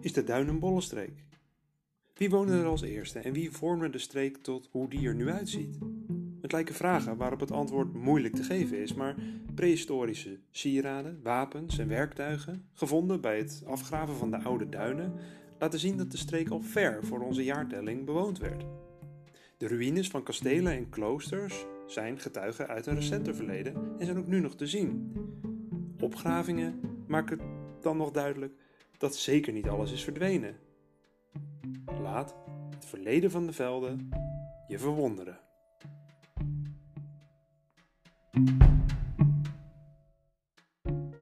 is de Duinenbollenstreek? Wie woonde er als eerste en wie vormde de streek tot hoe die er nu uitziet? Het lijken vragen waarop het antwoord moeilijk te geven is, maar prehistorische sieraden, wapens en werktuigen, gevonden bij het afgraven van de oude duinen, laten zien dat de streek al ver voor onze jaartelling bewoond werd. De ruïnes van kastelen en kloosters zijn getuigen uit een recenter verleden en zijn ook nu nog te zien. Opgravingen maken dan nog duidelijk dat zeker niet alles is verdwenen. Laat het verleden van de velden je verwonderen.